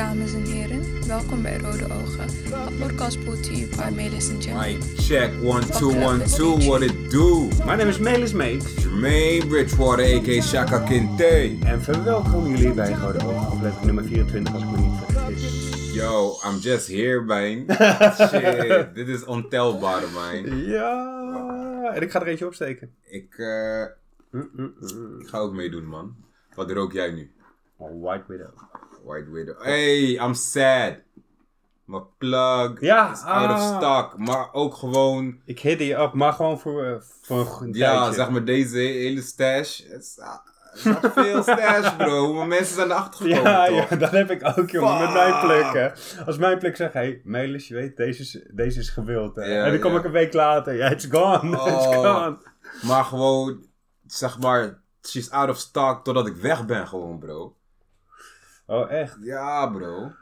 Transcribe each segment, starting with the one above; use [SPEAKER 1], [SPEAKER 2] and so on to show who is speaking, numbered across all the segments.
[SPEAKER 1] dames en heren. Welkom bij Rode Ogen. Een podcast brought to you by Melis en Jeremy.
[SPEAKER 2] Mic check, one, two, one, two, what it do?
[SPEAKER 3] Mijn naam is Melis Meeks
[SPEAKER 2] Jermaine Bridgewater, a.k.a. Shaka Kinte.
[SPEAKER 3] en verwelkom jullie bij Gouden Ogen, aflevering nummer 24 als ik me niet vergis.
[SPEAKER 2] Yo, I'm just here, man. Shit, dit is ontelbaar, man.
[SPEAKER 3] Ja, en ik ga er eentje opsteken.
[SPEAKER 2] Ik, eh,
[SPEAKER 3] Mm, mm, mm.
[SPEAKER 2] ik ga ook meedoen, man. Wat rook jij nu?
[SPEAKER 3] Oh, White Widow.
[SPEAKER 2] White Widow. Hey, I'm sad. Mijn plug
[SPEAKER 3] Ja,
[SPEAKER 2] is out of
[SPEAKER 3] ah.
[SPEAKER 2] stock. Maar ook gewoon,
[SPEAKER 3] Ik hit je op, maar gewoon voor, eh, voor een
[SPEAKER 2] ja,
[SPEAKER 3] tijdje.
[SPEAKER 2] zeg maar deze hele stash. Is, ah, veel stash, bro. Maar mensen zijn erachter gekomen,
[SPEAKER 3] Ja,
[SPEAKER 2] toch?
[SPEAKER 3] ja, dat heb ik ook, jongen, met mijn plukken. Als mijn pluk zegt, hé, hey, Melis, je weet, deze is, deze is gewild. hè.
[SPEAKER 2] Ja,
[SPEAKER 3] en dan kom
[SPEAKER 2] ja.
[SPEAKER 3] ik een week later, ja, it's gone, it's
[SPEAKER 2] Oh.
[SPEAKER 3] gone.
[SPEAKER 2] Maar gewoon, zeg maar, she's out of stock totdat ik weg ben gewoon, bro.
[SPEAKER 3] Oh, echt?
[SPEAKER 2] Ja, bro.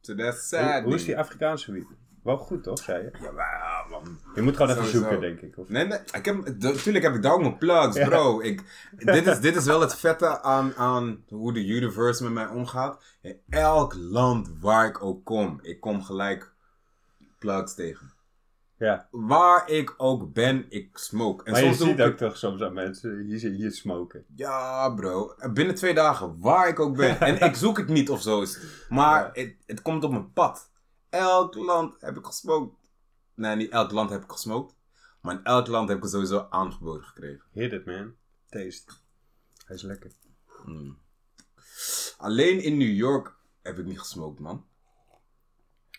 [SPEAKER 2] So that's sad.
[SPEAKER 3] Hoe, hoe is die. Afrikaanse wiet? Wel goed, toch, zei je?
[SPEAKER 2] Ja, maar, man.
[SPEAKER 3] Je moet gewoon even
[SPEAKER 2] Sowieso.
[SPEAKER 3] zoeken, denk ik. Of...
[SPEAKER 2] Nee, nee, ik heb, natuurlijk heb ik daar ook mijn plugs,
[SPEAKER 3] Ja.
[SPEAKER 2] bro. Ik, dit, is, dit is wel het vette aan, aan hoe de universe met mij omgaat. In elk land waar ik ook kom, ik kom gelijk plugs tegen.
[SPEAKER 3] Ja.
[SPEAKER 2] Waar ik ook ben, ik smoke. En
[SPEAKER 3] Maar je
[SPEAKER 2] soms doe
[SPEAKER 3] ziet
[SPEAKER 2] ik-
[SPEAKER 3] ook toch soms aan mensen hier, hier smoken.
[SPEAKER 2] Ja, bro. Binnen twee dagen, waar ik ook ben. En ik zoek het niet of zo. Maar het, het komt op mijn pad. Elk land heb ik gesmokt. Nee, niet elk land heb ik gesmokt. Maar in elk land heb ik het sowieso aangeboden gekregen.
[SPEAKER 3] Hit it, man. Taste. Hij is lekker.
[SPEAKER 2] Hmm. Alleen in New York heb ik niet gesmokt, man.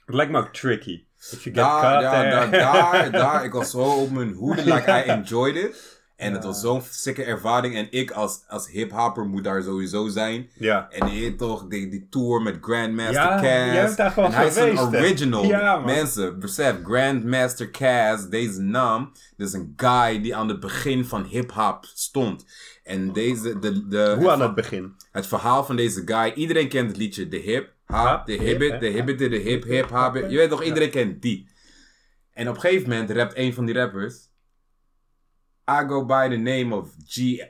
[SPEAKER 3] Het lijkt me ook tricky.
[SPEAKER 2] Daar, daar, daar, daar, daar. Ik was zo op mijn hoede. Like, I enjoyed it. En het was zo'n sikke ervaring. En ik als, als hip-hopper moet daar sowieso zijn.
[SPEAKER 3] Ja.
[SPEAKER 2] En je toch, die, die tour met Grandmaster
[SPEAKER 3] Ja,
[SPEAKER 2] Cass.
[SPEAKER 3] jij daar gewoon
[SPEAKER 2] hij is een original.
[SPEAKER 3] Ja, man.
[SPEAKER 2] Mensen, besef, Grandmaster Cass, deze naam, is een guy die aan het begin van hip-hop stond. En deze, de, de,
[SPEAKER 3] Hoe aan het begin?
[SPEAKER 2] het verhaal van deze guy, iedereen kent het liedje De Hip, Hop, De Hibbit? De Hibbit, De Hip, Hip, Hop. Je weet toch, iedereen kent die. En op een gegeven moment rapt een van die rappers. I go by the name of G-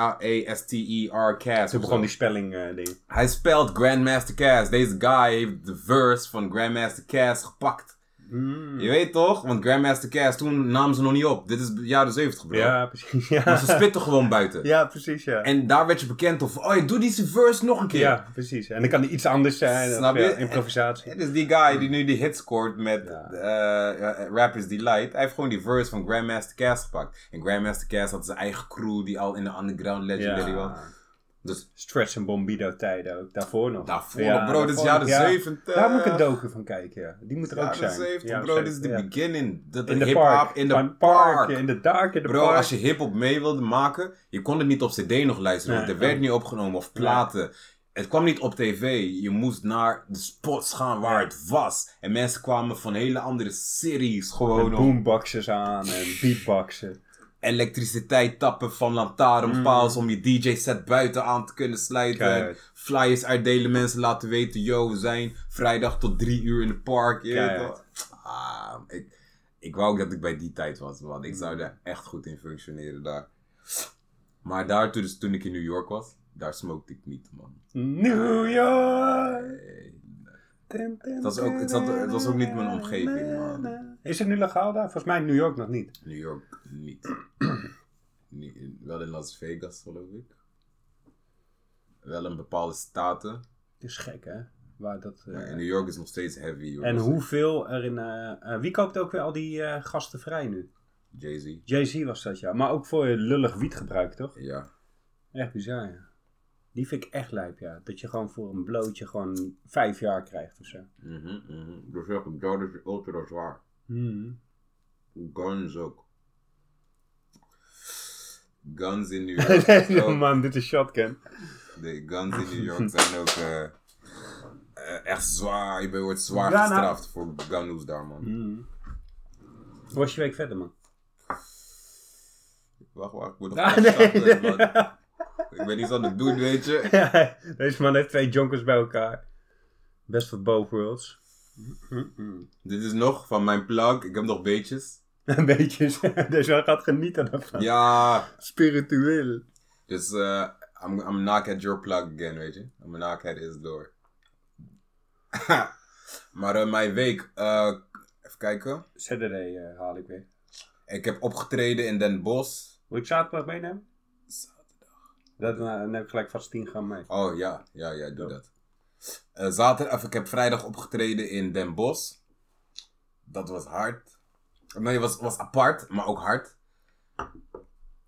[SPEAKER 2] G-R-A-N-D-M-A-S-T-E-R Cass.
[SPEAKER 3] Toen begon die spelling eh, ding.
[SPEAKER 2] Hij spelt Grandmaster Cass. Deze guy heeft de verse van Grandmaster Cass gepakt.
[SPEAKER 3] Mm.
[SPEAKER 2] Je weet toch? Want Grandmaster Cass, toen namen ze nog niet op. Dit is jaren 70 bro.
[SPEAKER 3] Ja, precies. Ja.
[SPEAKER 2] Maar ze spitten gewoon buiten.
[SPEAKER 3] ja, precies, ja.
[SPEAKER 2] En daar werd je bekend of, oh, doe die verse nog een keer.
[SPEAKER 3] Ja, precies. En dan kan er iets anders zijn.
[SPEAKER 2] Snap
[SPEAKER 3] of, ja,
[SPEAKER 2] je?
[SPEAKER 3] improvisatie.
[SPEAKER 2] Het is die guy die nu die hit scoort met
[SPEAKER 3] Ja.
[SPEAKER 2] eh, Rappers Delight. Hij heeft gewoon die verse van Grandmaster Cass gepakt. En Grandmaster Cass had zijn eigen crew die al in de underground legendary was.
[SPEAKER 3] Ja.
[SPEAKER 2] Dus
[SPEAKER 3] Stretch en Bombido tijden ook. Daarvoor nog.
[SPEAKER 2] daarvoor,
[SPEAKER 3] Ja,
[SPEAKER 2] bro, dit is jaren
[SPEAKER 3] ja.
[SPEAKER 2] 70.
[SPEAKER 3] Daar moet ik een docu van kijken, ja. Die moet er ook zijn.
[SPEAKER 2] 70,
[SPEAKER 3] Jaren
[SPEAKER 2] bro, dit is de
[SPEAKER 3] 70, ja.
[SPEAKER 2] beginning. Dat
[SPEAKER 3] In de
[SPEAKER 2] hip-hop
[SPEAKER 3] park.
[SPEAKER 2] in de park.
[SPEAKER 3] In de dark, in de
[SPEAKER 2] Bro,
[SPEAKER 3] park.
[SPEAKER 2] als je hip-hop mee wilde maken, je kon het niet op CD nog luisteren,
[SPEAKER 3] Nee,
[SPEAKER 2] want er werd niet opgenomen of platen. Het kwam niet op tv. Je moest naar de spots gaan waar het was. En mensen kwamen van hele andere series gewoon
[SPEAKER 3] Met
[SPEAKER 2] om
[SPEAKER 3] boomboxes aan en beatboxen.
[SPEAKER 2] Elektriciteit tappen van lantaarnpals om je DJ-set buiten aan te kunnen sluiten. Flyers uitdelen, mensen laten weten, yo, we zijn vrijdag tot drie uur in het park. Ah, ik, ik wou ook dat ik bij die tijd was, want ik zou daar echt goed in functioneren daar. Maar daar, toen, dus toen ik in New York was, daar smokte ik niet, man.
[SPEAKER 3] New York.
[SPEAKER 2] Nee. Het was ook- het was ook niet mijn omgeving, man.
[SPEAKER 3] Is het nu legaal daar? Volgens mij in New York nog niet.
[SPEAKER 2] New York niet. niet wel in Las Vegas, geloof ik. Wel in bepaalde staten.
[SPEAKER 3] Het is gek, hè? Waar dat, eh,
[SPEAKER 2] Ja, in New York is nog steeds heavy. hoor.
[SPEAKER 3] en
[SPEAKER 2] Dus
[SPEAKER 3] hoeveel er in... eh, eh, wie koopt ook weer al die eh, gasten vrij nu?
[SPEAKER 2] Jay-Z.
[SPEAKER 3] Jay-Z was dat, ja. Maar ook voor lullig wietgebruik, toch?
[SPEAKER 2] Ja.
[SPEAKER 3] Echt bizar, ja. Die vind ik echt lijp, ja. Dat je gewoon voor een blootje gewoon vijf jaar krijgt of zo.
[SPEAKER 2] Mhm, mhm. Dus zeg ik, dat is ultra zwaar.
[SPEAKER 3] Hmm.
[SPEAKER 2] Guns ook. Guns in New York.
[SPEAKER 3] nee, man, dit is shotgun.
[SPEAKER 2] de guns in New York zijn ook eh, eh, echt zwaar. Je wordt zwaar
[SPEAKER 3] Ja, nou.
[SPEAKER 2] gestraft voor guns daar, man.
[SPEAKER 3] Hmm. Hoe was je week verder, man?
[SPEAKER 2] Wacht, wacht. Ik moet nog
[SPEAKER 3] Ah,
[SPEAKER 2] even
[SPEAKER 3] nee.
[SPEAKER 2] starten, man. Ik ben iets aan het doen, weet je.
[SPEAKER 3] Ja, Deze man heeft twee jonkers bij elkaar. Best of both worlds.
[SPEAKER 2] Dit is nog van mijn plug. Ik heb nog beetjes.
[SPEAKER 3] Een beetje. Deze man gaat genieten ervan.
[SPEAKER 2] Ja,
[SPEAKER 3] Spiritueel.
[SPEAKER 2] dus eh, I'm, I'm knock at your plug again, weet je. I'm knock at his door. maar eh, mijn week, eh, even kijken.
[SPEAKER 3] Saturday haal ik weer.
[SPEAKER 2] Ik heb opgetreden in Den Bosch.
[SPEAKER 3] Wil ik zaterdag meenemen? Dat, eh, dan heb ik gelijk vast 10 gram mee.
[SPEAKER 2] Oh ja, ja, ja, doe dat. Eh, zaterdag, of ik heb vrijdag opgetreden in Den Bosch. Dat was hard. Nee, het was, was apart, maar ook hard.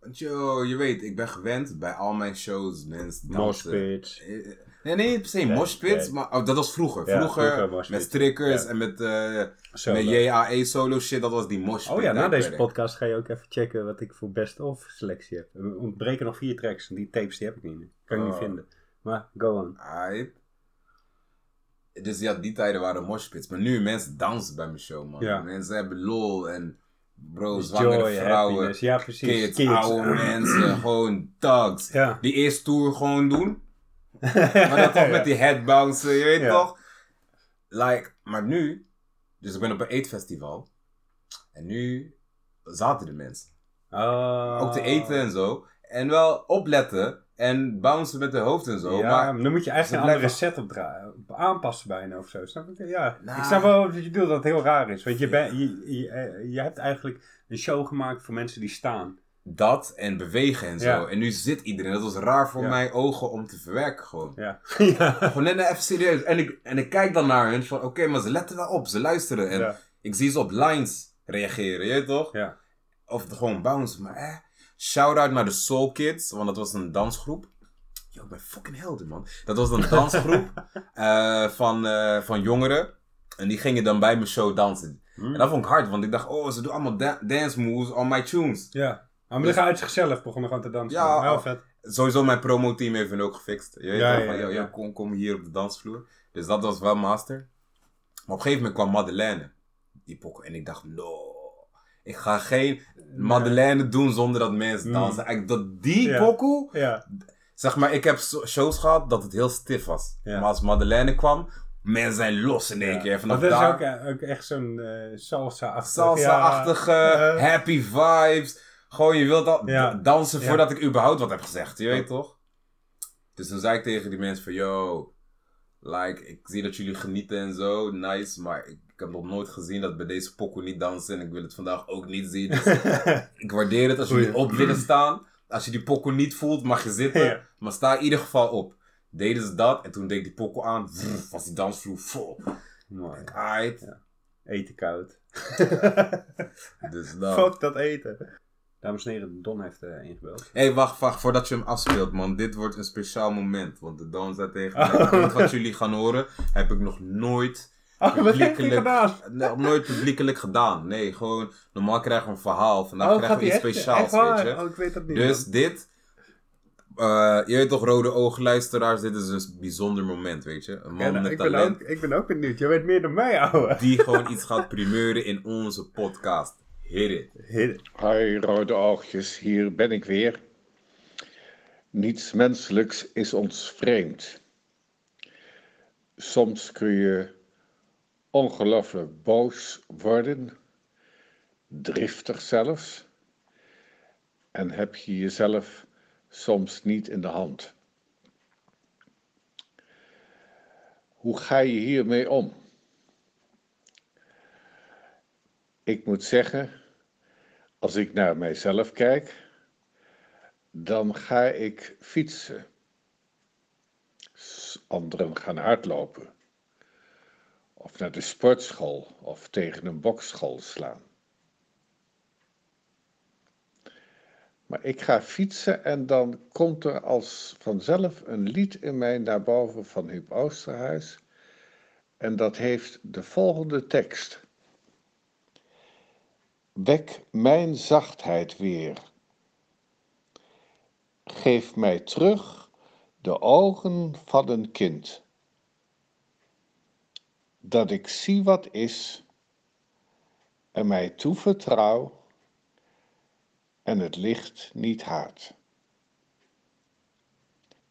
[SPEAKER 2] Want yo, je weet, ik ben gewend bij al mijn shows, mensen dansen.
[SPEAKER 3] Moshpit.
[SPEAKER 2] Eh, Nee, nee, per se moshpits, maar oh, dat was vroeger.
[SPEAKER 3] Ja,
[SPEAKER 2] vroeger, met strikkers
[SPEAKER 3] Ja.
[SPEAKER 2] en met, eh met. JAE solo shit, dat was die moshpit.
[SPEAKER 3] Oh ja, na deze podcast ga je ook even checken wat ik voor best of selectie heb. Er ontbreken nog vier tracks en die tapes die heb ik niet meer. Kan ik
[SPEAKER 2] Oh.
[SPEAKER 3] niet vinden. Maar go on.
[SPEAKER 2] Aight. Dus ja, die tijden waren moshpits. Maar nu, mensen dansen bij mijn show, man.
[SPEAKER 3] Ja.
[SPEAKER 2] Mensen hebben lol en bro, zwangere
[SPEAKER 3] Joy,
[SPEAKER 2] vrouwen,
[SPEAKER 3] happiness. Ja, precies.
[SPEAKER 2] kids,
[SPEAKER 3] Kids.
[SPEAKER 2] oude mensen, gewoon thugs.
[SPEAKER 3] Ja.
[SPEAKER 2] Die eerste tour gewoon doen. Maar dat toch met die headbouncen, je weet toch? Like, maar nu, dus ik ben op een eetfestival. En nu zaten de mensen.
[SPEAKER 3] Oh.
[SPEAKER 2] Ook te eten en zo. En wel opletten en bouncen met de hoofd en zo.
[SPEAKER 3] ja,
[SPEAKER 2] maar
[SPEAKER 3] dan moet je eigenlijk een andere set opdraaien, op aanpassen bijna of zo. Snap ik? Ja.
[SPEAKER 2] Nou.
[SPEAKER 3] Ik snap wel wat je bedoelt, dat het heel raar is. Want je, bent je, je, eh, je hebt eigenlijk een show gemaakt voor mensen die staan.
[SPEAKER 2] dat en bewegen en zo.
[SPEAKER 3] Ja.
[SPEAKER 2] En nu zit iedereen. Dat was raar voor
[SPEAKER 3] Ja.
[SPEAKER 2] mijn ogen om te verwerken gewoon.
[SPEAKER 3] Ja.
[SPEAKER 2] Gewoon net even serieus. En ik, en ik kijk dan naar hen van, oké, maar ze letten wel op. Ze luisteren. En ik zie ze op lines reageren, je toch?
[SPEAKER 3] ja.
[SPEAKER 2] Of gewoon bouncen. Maar eh, shout-out naar de Soul Kids. Want dat was een dansgroep. Yo, ik ben fucking helder, man. Dat was een dansgroep eh, van, eh, van jongeren. En die gingen dan bij mijn show dansen.
[SPEAKER 3] Hm.
[SPEAKER 2] En dat vond ik hard, want ik dacht, oh, ze doen allemaal da- dance moves on my tunes.
[SPEAKER 3] Ja. Maar dan gaan uit zichzelf begonnen gewoon te dansen.
[SPEAKER 2] Ja,
[SPEAKER 3] Heel
[SPEAKER 2] oh.
[SPEAKER 3] vet.
[SPEAKER 2] Sowieso mijn promo-team heeft hun ook gefixt. Je weet
[SPEAKER 3] Ja,
[SPEAKER 2] wel,
[SPEAKER 3] ja,
[SPEAKER 2] van,
[SPEAKER 3] ja, ja.
[SPEAKER 2] kom, kom hier op de dansvloer. Dus dat was wel master. Maar op een gegeven moment kwam Madeleine. Die pok. En ik dacht, no. Ik ga geen Madeleine doen zonder dat mensen
[SPEAKER 3] Mm.
[SPEAKER 2] dansen. Eigenlijk dat die
[SPEAKER 3] Ja.
[SPEAKER 2] pokoe...
[SPEAKER 3] Ja.
[SPEAKER 2] Zeg maar, ik heb shows gehad dat het heel stif was.
[SPEAKER 3] Ja.
[SPEAKER 2] Maar als Madeleine kwam, mensen zijn los in één keer. Vanaf
[SPEAKER 3] dat
[SPEAKER 2] daar...
[SPEAKER 3] is ook, eh, ook echt zo'n eh, salsa-achtig.
[SPEAKER 2] Salsa-achtige,
[SPEAKER 3] Ja. Eh,
[SPEAKER 2] happy vibes. Gewoon, je wilt al dansen voordat ik überhaupt wat heb gezegd. Je weet toch? Dus dan zei ik tegen die mensen van, yo, like, ik zie dat jullie genieten en zo, nice, maar ik, ik heb nog nooit gezien dat bij deze pokoe niet dansen en ik wil het vandaag ook niet zien. Dus ik waardeer het als jullie op willen staan. Als je die pokoe niet voelt, mag je zitten,
[SPEAKER 3] Ja.
[SPEAKER 2] maar sta in ieder geval op. Deden ze dat en toen deed ik die pokoe aan, was die dansvloer vol.
[SPEAKER 3] Mooi. Eten koud.
[SPEAKER 2] Dus dan.
[SPEAKER 3] Fuck dat eten. Dames en heren, Don heeft eh ingebeld.
[SPEAKER 2] Hé, hey, wacht, wacht, voordat je hem afspeelt, man. Dit wordt een speciaal moment. Want de Don zei tegen mij, wat jullie gaan horen, heb ik nog nooit,
[SPEAKER 3] Oh, wat heeft hij
[SPEAKER 2] Publiekelijk.
[SPEAKER 3] gedaan?
[SPEAKER 2] nog nooit publiekelijk gedaan. Nee, gewoon, normaal krijgen we een verhaal. Vandaag
[SPEAKER 3] Oh,
[SPEAKER 2] krijgen we iets
[SPEAKER 3] echt?
[SPEAKER 2] speciaals,
[SPEAKER 3] echt
[SPEAKER 2] weet je.
[SPEAKER 3] Oh, ik weet dat niet.
[SPEAKER 2] Dus dit, eh, je weet toch, rode ogen luisteraars, dit is een bijzonder moment, weet je. Een
[SPEAKER 3] Ja,
[SPEAKER 2] man
[SPEAKER 3] nou,
[SPEAKER 2] met
[SPEAKER 3] ik, ben ook, ik ben ook benieuwd. Je weet meer dan mij, ouwe.
[SPEAKER 2] die gewoon iets gaat primeuren in onze podcast. Hit it.
[SPEAKER 3] Hit it.
[SPEAKER 4] Hoi, rode oogjes, hier ben ik weer. Niets menselijks is ons vreemd. Soms kun je ongelooflijk boos worden, driftig zelfs, en heb je jezelf soms niet in de hand. Hoe ga je hiermee om? Ik moet zeggen, als ik naar mijzelf kijk, dan ga ik fietsen. Anderen gaan hardlopen. Of naar de sportschool of tegen een bokschool slaan. Maar ik ga fietsen en dan komt er als vanzelf een lied in mij naar boven van Huub Oosterhuis. En dat heeft de volgende tekst. Wek mijn zachtheid weer. Geef mij terug de ogen van een kind. Dat ik zie wat is en mij toevertrouw en het licht niet haat.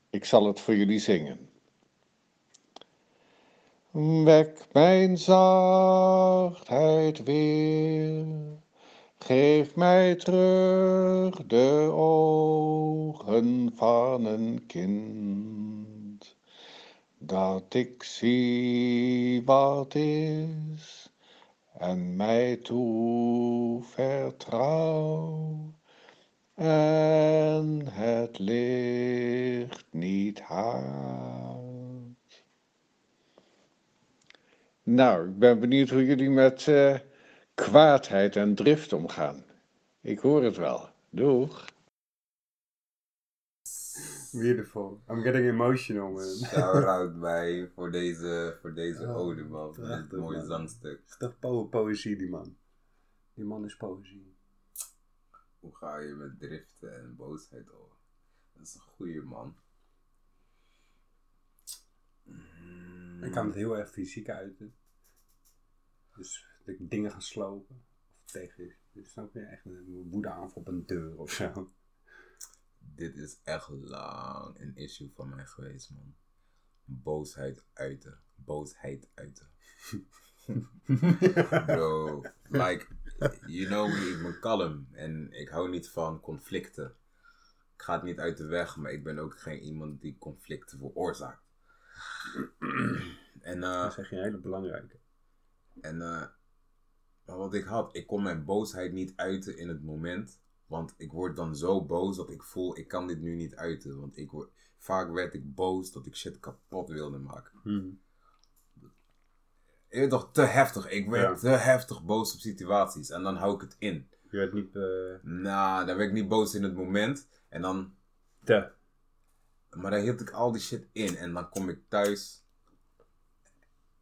[SPEAKER 4] Ik zal het voor jullie zingen. Wek mijn zachtheid weer Geef mij terug de ogen van een kind, dat ik zie wat is en mij toe vertrouw en het licht niet haalt. Nou, ik ben benieuwd hoe jullie met eh, kwaadheid en drift omgaan. Ik hoor het wel. Doeg.
[SPEAKER 3] Beautiful. I'm getting emotional, man.
[SPEAKER 2] Shout-out bij voor deze, voor deze
[SPEAKER 3] Oh,
[SPEAKER 2] ode, man.
[SPEAKER 3] Prachtig,
[SPEAKER 2] mooie
[SPEAKER 3] man.
[SPEAKER 2] zangstuk.
[SPEAKER 3] is toch po poëzie, die man. Die man is poëzie.
[SPEAKER 2] Hoe ga je met driften en boosheid om? Dat is een goeie man. Mm,
[SPEAKER 3] Ik kan het heel erg fysiek uiten. Dus dat ik dingen ga slopen. Of tegen, dus snap je, echt een woede aanval op een deur of zo.
[SPEAKER 2] Dit is echt lang een issue van mij geweest, man. Boosheid uiten. Boosheid uiten. Bro, like, you know me, ik ben kalm. En ik hou niet van conflicten. Ik ga het niet uit de weg, maar ik ben ook geen iemand die conflicten veroorzaakt. en eh...
[SPEAKER 3] Dat zeg je een hele belangrijke.
[SPEAKER 2] En eh, wat ik had, ik kon mijn boosheid niet uiten in het moment. Want ik word dan zo boos dat ik voel, ik kan dit nu niet uiten. Want ik word, vaak werd ik boos dat ik shit kapot wilde maken.
[SPEAKER 3] Hmm.
[SPEAKER 2] Weet toch, te heftig. Ik werd
[SPEAKER 3] Ja.
[SPEAKER 2] te heftig boos op situaties. En dan hou ik het in.
[SPEAKER 3] Je werd niet eh,
[SPEAKER 2] Nou, dan werd ik niet boos in het moment. En dan,
[SPEAKER 3] te.
[SPEAKER 2] maar dan hield ik al die shit in. En dan kom ik thuis.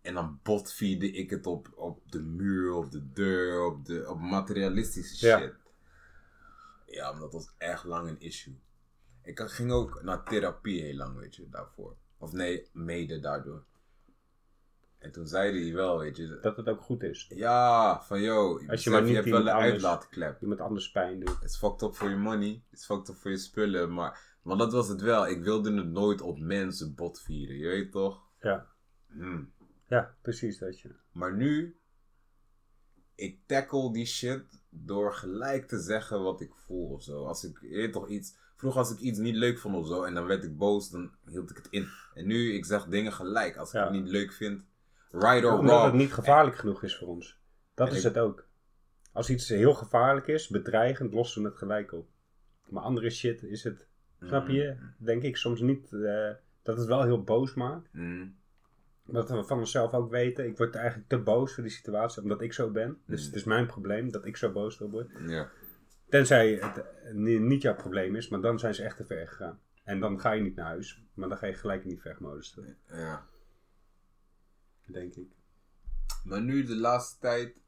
[SPEAKER 2] En dan botvierde ik het op, op de muur, op de deur, op, de, op materialistische shit. Ja, maar dat was echt lang een issue. Ik ging ook naar therapie heel lang, weet je, daarvoor. Of nee, mede daardoor. En toen zeiden die wel, weet je.
[SPEAKER 3] Dat het ook goed is.
[SPEAKER 2] Ja, van yo, je,
[SPEAKER 3] Als je maar
[SPEAKER 2] je hebt wel een uitlaatklep.
[SPEAKER 3] Iemand anders pijn doet.
[SPEAKER 2] Het is fucked up voor je money. Het is fucked up voor je spullen. Maar, want dat was het wel. Ik wilde het nooit op mensen botvieren. Je weet toch?
[SPEAKER 3] Ja.
[SPEAKER 2] Hmm.
[SPEAKER 3] Ja, precies dat je.
[SPEAKER 2] Maar nu, ik tackle die shit door gelijk te zeggen wat ik voel of zo. Als ik, weet toch iets, vroeger als ik iets niet leuk vond of zo en dan werd ik boos, dan hield ik het in. En nu, ik zeg dingen gelijk. Als ik
[SPEAKER 3] Ja.
[SPEAKER 2] het niet leuk vind, right or
[SPEAKER 3] Omdat het
[SPEAKER 2] wrong.
[SPEAKER 3] niet gevaarlijk genoeg is voor ons. Dat is
[SPEAKER 2] ik-
[SPEAKER 3] het ook. Als iets heel gevaarlijk is, bedreigend, lossen we het gelijk op. Maar andere shit is het, snap je, denk ik soms niet, eh, dat het wel heel boos maakt.
[SPEAKER 2] Mm.
[SPEAKER 3] Dat we van onszelf ook weten, ik word eigenlijk te boos voor die situatie, omdat ik zo ben. Dus
[SPEAKER 2] Mm.
[SPEAKER 3] het is mijn probleem dat ik zo boos wil worden.
[SPEAKER 2] Ja.
[SPEAKER 3] Tenzij het eh, ni- niet jouw probleem is, maar dan zijn ze echt te ver gegaan. En dan ga je niet naar huis, maar dan ga je gelijk in die vechtmodus terug,
[SPEAKER 2] ja.
[SPEAKER 3] denk ik.
[SPEAKER 2] Maar nu de laatste tijd,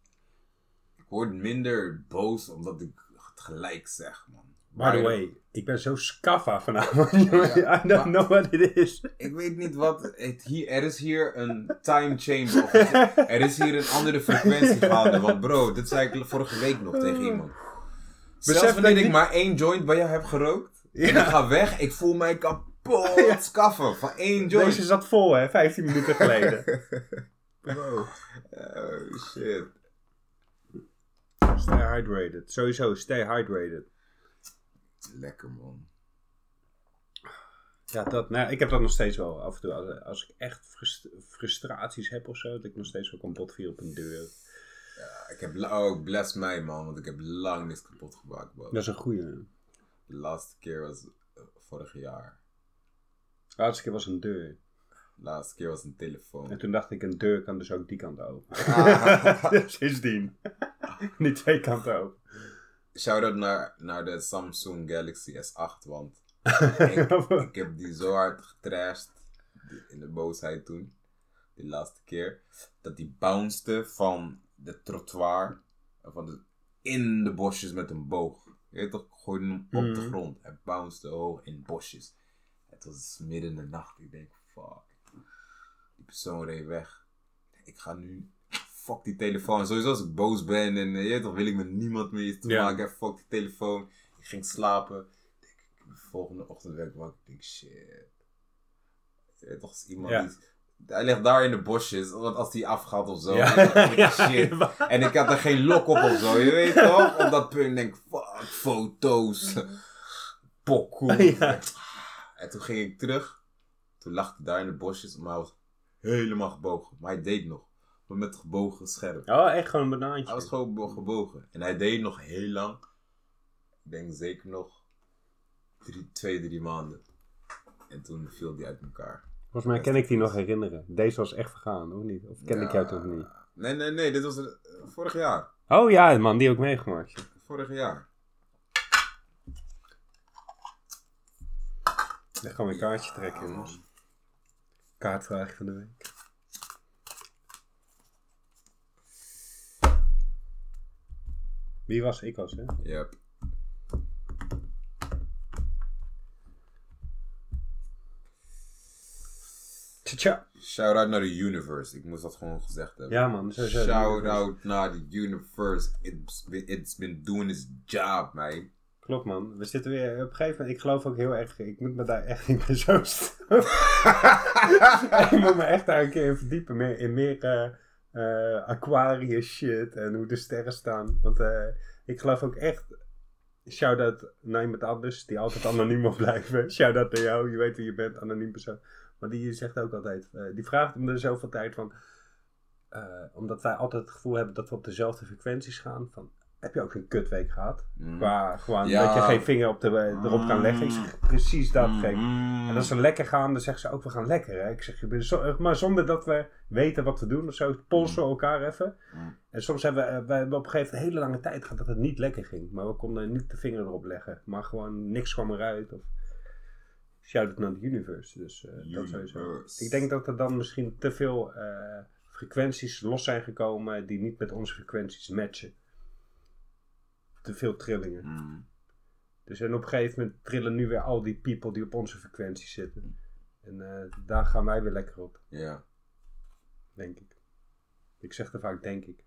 [SPEAKER 2] ik word minder boos omdat ik het gelijk zeg, man.
[SPEAKER 3] By the way, ik ben zo scaffa vanavond.
[SPEAKER 2] Ja,
[SPEAKER 3] I don't know what it is.
[SPEAKER 2] Ik weet niet wat. Het hier, er is hier een time chamber. Of er is hier een andere frequentie gaande. Want bro, dit zei ik vorige week nog tegen iemand. Zelfs
[SPEAKER 3] Besef
[SPEAKER 2] wanneer
[SPEAKER 3] dat
[SPEAKER 2] ik
[SPEAKER 3] niet-
[SPEAKER 2] maar één joint bij jou heb gerookt. En ik ga weg, ik voel mij kapot skaffen van één joint.
[SPEAKER 3] Deze zat vol, hè, 15 minuten geleden.
[SPEAKER 2] Bro. Oh shit.
[SPEAKER 3] Stay hydrated. Sowieso, stay hydrated.
[SPEAKER 2] Lekker man.
[SPEAKER 3] Ja, dat, nou, ik heb dat nog steeds wel af en toe. Als, als ik echt frust- frustraties heb of zo, dat ik nog steeds wel kan botvieren op een deur.
[SPEAKER 2] Ik heb, oh, bless mij man, want ik heb lang niks kapot gemaakt.
[SPEAKER 3] Dat is een goeie.
[SPEAKER 2] De laatste keer was eh, vorig jaar.
[SPEAKER 3] De laatste keer was een deur.
[SPEAKER 2] De laatste keer was een telefoon.
[SPEAKER 3] En toen dacht ik, een deur kan dus ook die kant open.
[SPEAKER 2] Ah.
[SPEAKER 3] Sindsdien. Niet twee kanten open.
[SPEAKER 2] Shout-out naar, naar de Samsung Galaxy S8, want ik, ik heb die zo hard getrashed in de boosheid toen, die laatste keer, dat die bounced van de trottoir, van de, in de bosjes met een boog. Je weet toch, gooide hem op de
[SPEAKER 3] Mhm.
[SPEAKER 2] grond. Hij bounced hoog in bosjes. Het was midden in de nacht. Ik denk, fuck. Die persoon reed weg. Ik ga nu fuck die telefoon. Sowieso als ik boos ben en eh, je toch, wil ik met niemand meer iets te maken. Fuck die telefoon. Ik ging slapen. Denk ik, de volgende ochtend werd ik wakker. Ik denk, shit. Je toch, als iemand die Hij ligt daar in de bosjes, want als hij afgaat of zo.
[SPEAKER 3] Ja.
[SPEAKER 2] dan denk ik,
[SPEAKER 3] Ja,
[SPEAKER 2] shit. En ik had er geen lok op of zo, je weet toch? Op dat punt denk ik, fuck, foto's. Pokoe.
[SPEAKER 3] Ja.
[SPEAKER 2] En toen ging ik terug. Toen lag hij daar in de bosjes, maar hij was helemaal gebogen. Maar hij deed nog. Maar met gebogen scherm.
[SPEAKER 3] Oh, echt gewoon een
[SPEAKER 2] Hij
[SPEAKER 3] banaantje.
[SPEAKER 2] was gewoon bo- gebogen. En hij deed nog heel lang. Ik denk zeker nog drie, twee, drie maanden. En toen viel hij uit elkaar.
[SPEAKER 3] Volgens mij kan ik die nog herinneren. Deze was echt vergaan, of niet? Of ken ik jou toch niet?
[SPEAKER 2] Nee, nee, nee. Dit was eh, vorig jaar.
[SPEAKER 3] Oh ja, man, die heb ik meegemaakt.
[SPEAKER 2] Vorig jaar.
[SPEAKER 3] Dan gaan we een kaartje trekken, jongens. Kaartvraag van de week. Wie was? Ik was, hè?
[SPEAKER 2] Yep.
[SPEAKER 3] Tja.
[SPEAKER 2] Shout out naar de universe. Ik moest dat gewoon gezegd hebben.
[SPEAKER 3] Ja, man. Zo, zo,
[SPEAKER 2] Shout out naar de universe. It's been, it's been doing its job, man.
[SPEAKER 3] Klopt, man. We zitten weer op een gegeven moment. Ik geloof ook heel erg. Ik moet me daar echt meer zo. ik moet me echt daar een keer in verdiepen. Meer, in meer eh eh, Aquarius shit. En hoe de sterren staan. Want eh, ik geloof ook echt. Shout out naar iemand anders die altijd anoniem wil blijven. Shout out naar jou. Je weet wie je bent, anoniem persoon. Maar die zegt ook altijd. eh, die vraagt om de zoveel tijd van. omdat wij altijd het gevoel hebben dat we op dezelfde frequenties gaan. Van, heb je ook een kutweek gehad?
[SPEAKER 2] Mm.
[SPEAKER 3] Qua gewoon
[SPEAKER 2] Ja.
[SPEAKER 3] dat je geen vinger op de, erop kan leggen. Ik zeg precies dat.
[SPEAKER 2] Mm.
[SPEAKER 3] En als we lekker gaan, dan zeggen ze ook we gaan lekker. Hè? Ik zeg, je zo- maar zonder dat we weten wat we doen of zo, polsen we elkaar even.
[SPEAKER 2] Mm.
[SPEAKER 3] En soms hebben we, eh, we hebben op een gegeven moment een hele lange tijd gehad dat het niet lekker ging. Maar we konden niet de vinger erop leggen. Maar gewoon niks kwam eruit. Of shout it naar de universe. Dus eh, dat sowieso. Ik denk dat er dan misschien te veel eh, frequenties los zijn gekomen die niet met onze frequenties matchen. Te veel trillingen.
[SPEAKER 2] Mm.
[SPEAKER 3] Dus en op een gegeven moment trillen nu weer al die people die op onze frequentie zitten. En eh, daar gaan wij weer lekker op,
[SPEAKER 2] Ja.
[SPEAKER 3] denk ik. Ik zeg er vaak denk ik.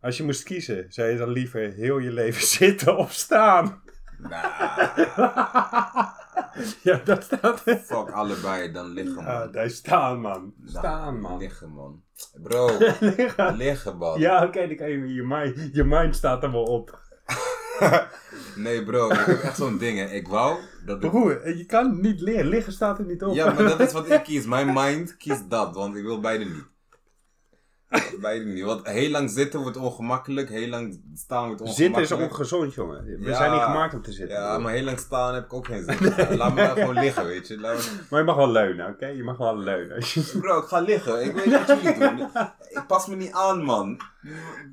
[SPEAKER 3] Als je moest kiezen, zou je dan liever heel je leven zitten of staan?
[SPEAKER 2] Nah.
[SPEAKER 3] ja, dat staat.
[SPEAKER 2] Fuck allebei, dan liggen man.
[SPEAKER 3] Ah, daar staan man. Staan man.
[SPEAKER 2] Liggen man. Bro,
[SPEAKER 3] Liggen.
[SPEAKER 2] liggen man.
[SPEAKER 3] Ja, oké, dan kan je, je, mind, je mind staat er wel op.
[SPEAKER 2] Nee bro, ik heb echt zo'n ding hè. Ik wou dat ik...
[SPEAKER 3] Broer, je kan niet liggen. Liggen staat er niet op.
[SPEAKER 2] Ja, maar dat is wat ik kies. Mijn mind kiest dat, want ik wil beide niet. Beide niet. Want heel lang zitten wordt ongemakkelijk, heel lang staan wordt
[SPEAKER 3] Zitten is
[SPEAKER 2] ongemakkelijk.
[SPEAKER 3] ongezond, jongen. We
[SPEAKER 2] Ja.
[SPEAKER 3] zijn niet gemaakt om te zitten.
[SPEAKER 2] Ja, maar heel lang staan heb ik ook geen zin. Laat me nou gewoon liggen, weet je. Laat me-
[SPEAKER 3] Maar je mag wel leunen, oké? Je mag wel leunen.
[SPEAKER 2] Bro, ik ga liggen. Ik weet wat jullie doen. Ik pas me niet aan, man.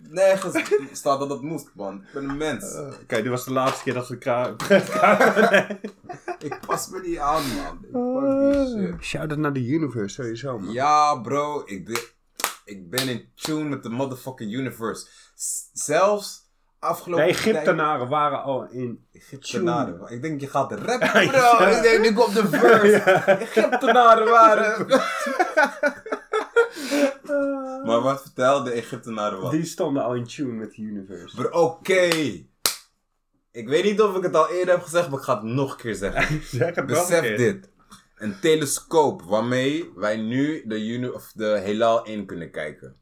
[SPEAKER 2] Nergens staat dat dat moest, man. Ik ben een mens.
[SPEAKER 3] Oké, dit was de laatste keer dat we elkaar...
[SPEAKER 2] Ik pas me niet aan, man. Ik die shit.
[SPEAKER 3] Shout-out naar de universe, sowieso, man.
[SPEAKER 2] Ja, bro. Ik, de- ik ben in tune met de motherfucking universe. S- zelfs
[SPEAKER 3] De
[SPEAKER 2] afgelopen
[SPEAKER 3] Egyptenaren waren al in...
[SPEAKER 2] Egyptenaren. man. Ik denk je gaat rappen,
[SPEAKER 3] Ja.
[SPEAKER 2] bro. Ik denk nu komt de verse. Egyptenaren waren. maar wat vertelde de Egyptenaren wat?
[SPEAKER 3] Die stonden al in tune met de universe.
[SPEAKER 2] Oké. Ik weet niet of ik het al eerder heb gezegd, maar ik ga het nog een keer zeggen.
[SPEAKER 3] zeg het
[SPEAKER 2] Besef
[SPEAKER 3] keer.
[SPEAKER 2] dit. Een telescoop waarmee wij nu de, uni of de heelal in kunnen kijken.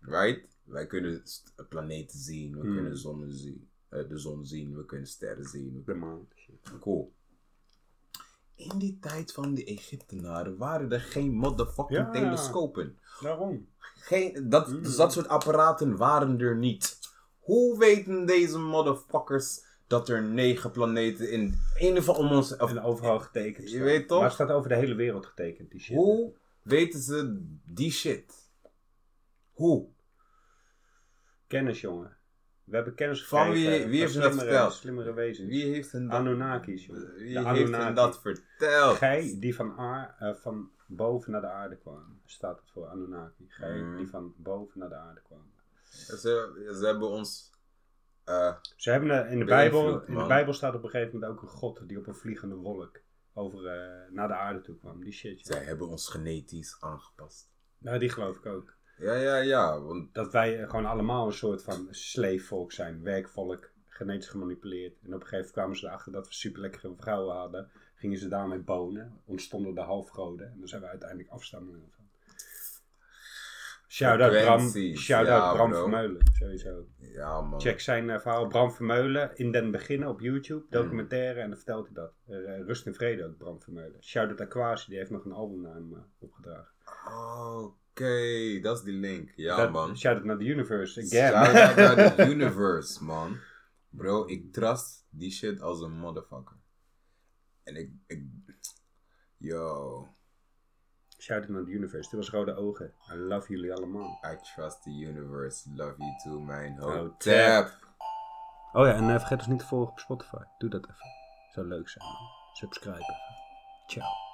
[SPEAKER 2] Right? Wij kunnen planeten zien, we
[SPEAKER 3] Hmm.
[SPEAKER 2] kunnen zonnen zien, eh, de zon zien, we kunnen sterren zien.
[SPEAKER 3] De maan.
[SPEAKER 2] Cool. In die tijd van de Egyptenaren waren er geen motherfucking
[SPEAKER 3] Ja.
[SPEAKER 2] telescopen.
[SPEAKER 3] Daarom.
[SPEAKER 2] Geen, dat,
[SPEAKER 3] Mm.
[SPEAKER 2] dus dat soort apparaten waren er niet. Hoe weten deze motherfuckers dat er negen planeten in, in ieder geval om ons... Of,
[SPEAKER 3] En overal getekend.
[SPEAKER 2] Je
[SPEAKER 3] staan.
[SPEAKER 2] weet toch?
[SPEAKER 3] Maar het staat over de hele wereld getekend, die shit.
[SPEAKER 2] hoe weten ze die shit? Hoe?
[SPEAKER 3] Kennis, jongen. We hebben kennis
[SPEAKER 2] Van
[SPEAKER 3] gekregen.
[SPEAKER 2] wie- wie heeft je dat verteld?
[SPEAKER 3] Slimmere wezens.
[SPEAKER 2] Wie heeft hen dat,
[SPEAKER 3] Anunnakis, jongen.
[SPEAKER 2] wie
[SPEAKER 3] De
[SPEAKER 2] heeft hen dat verteld?
[SPEAKER 3] Gij die van, aar, eh, van boven naar de aarde kwam. Staat het voor Anunnaki. Gij
[SPEAKER 2] Mm.
[SPEAKER 3] die van boven naar de aarde kwam.
[SPEAKER 2] Ze, ze hebben ons... eh,
[SPEAKER 3] Ze hebben eh, in de, Bijbel, in de. Bijbel staat op een gegeven moment ook een god die op een vliegende wolk over eh, naar de aarde toe kwam. Die shit. ja.
[SPEAKER 2] zij hebben ons genetisch aangepast.
[SPEAKER 3] Nou, die geloof ik ook.
[SPEAKER 2] Ja, ja, ja. Want
[SPEAKER 3] Dat wij gewoon allemaal een soort van sleefvolk zijn. Werkvolk, genetisch gemanipuleerd. En op een gegeven moment kwamen ze erachter dat we super lekkere vrouwen hadden. Gingen ze daarmee bonen. Ontstonden de halfgoden. En dan zijn we uiteindelijk afstammelingen. Shout-out Bram, shout-out
[SPEAKER 2] ja,
[SPEAKER 3] Bram
[SPEAKER 2] bro.
[SPEAKER 3] Vermeulen, sowieso.
[SPEAKER 2] Ja, man.
[SPEAKER 3] Check zijn eh, verhaal Bram Vermeulen in den beginnen op YouTube, documentaire, en dan vertelt hij dat. Eh, Rust en Vrede ook, Bram Vermeulen. Shout-out Aquasi, die heeft nog een album naar hem eh, opgedragen.
[SPEAKER 2] Oké, dat is die link. Ja,
[SPEAKER 3] Dat-
[SPEAKER 2] man.
[SPEAKER 3] Shout-out naar the universe, again.
[SPEAKER 2] Shout out naar de universe, man. Bro, ik trust die shit als een motherfucker. En ik, ik... Yo,
[SPEAKER 3] Shout-out naar the universe, dit was Rode Ogen. I love jullie allemaal.
[SPEAKER 2] I trust the universe. Love you too, mijn hotep.
[SPEAKER 3] Oh ja, en eh, vergeet ons niet te volgen op Spotify. Doe dat even. Zou leuk zijn, man. Subscribe even. Ciao.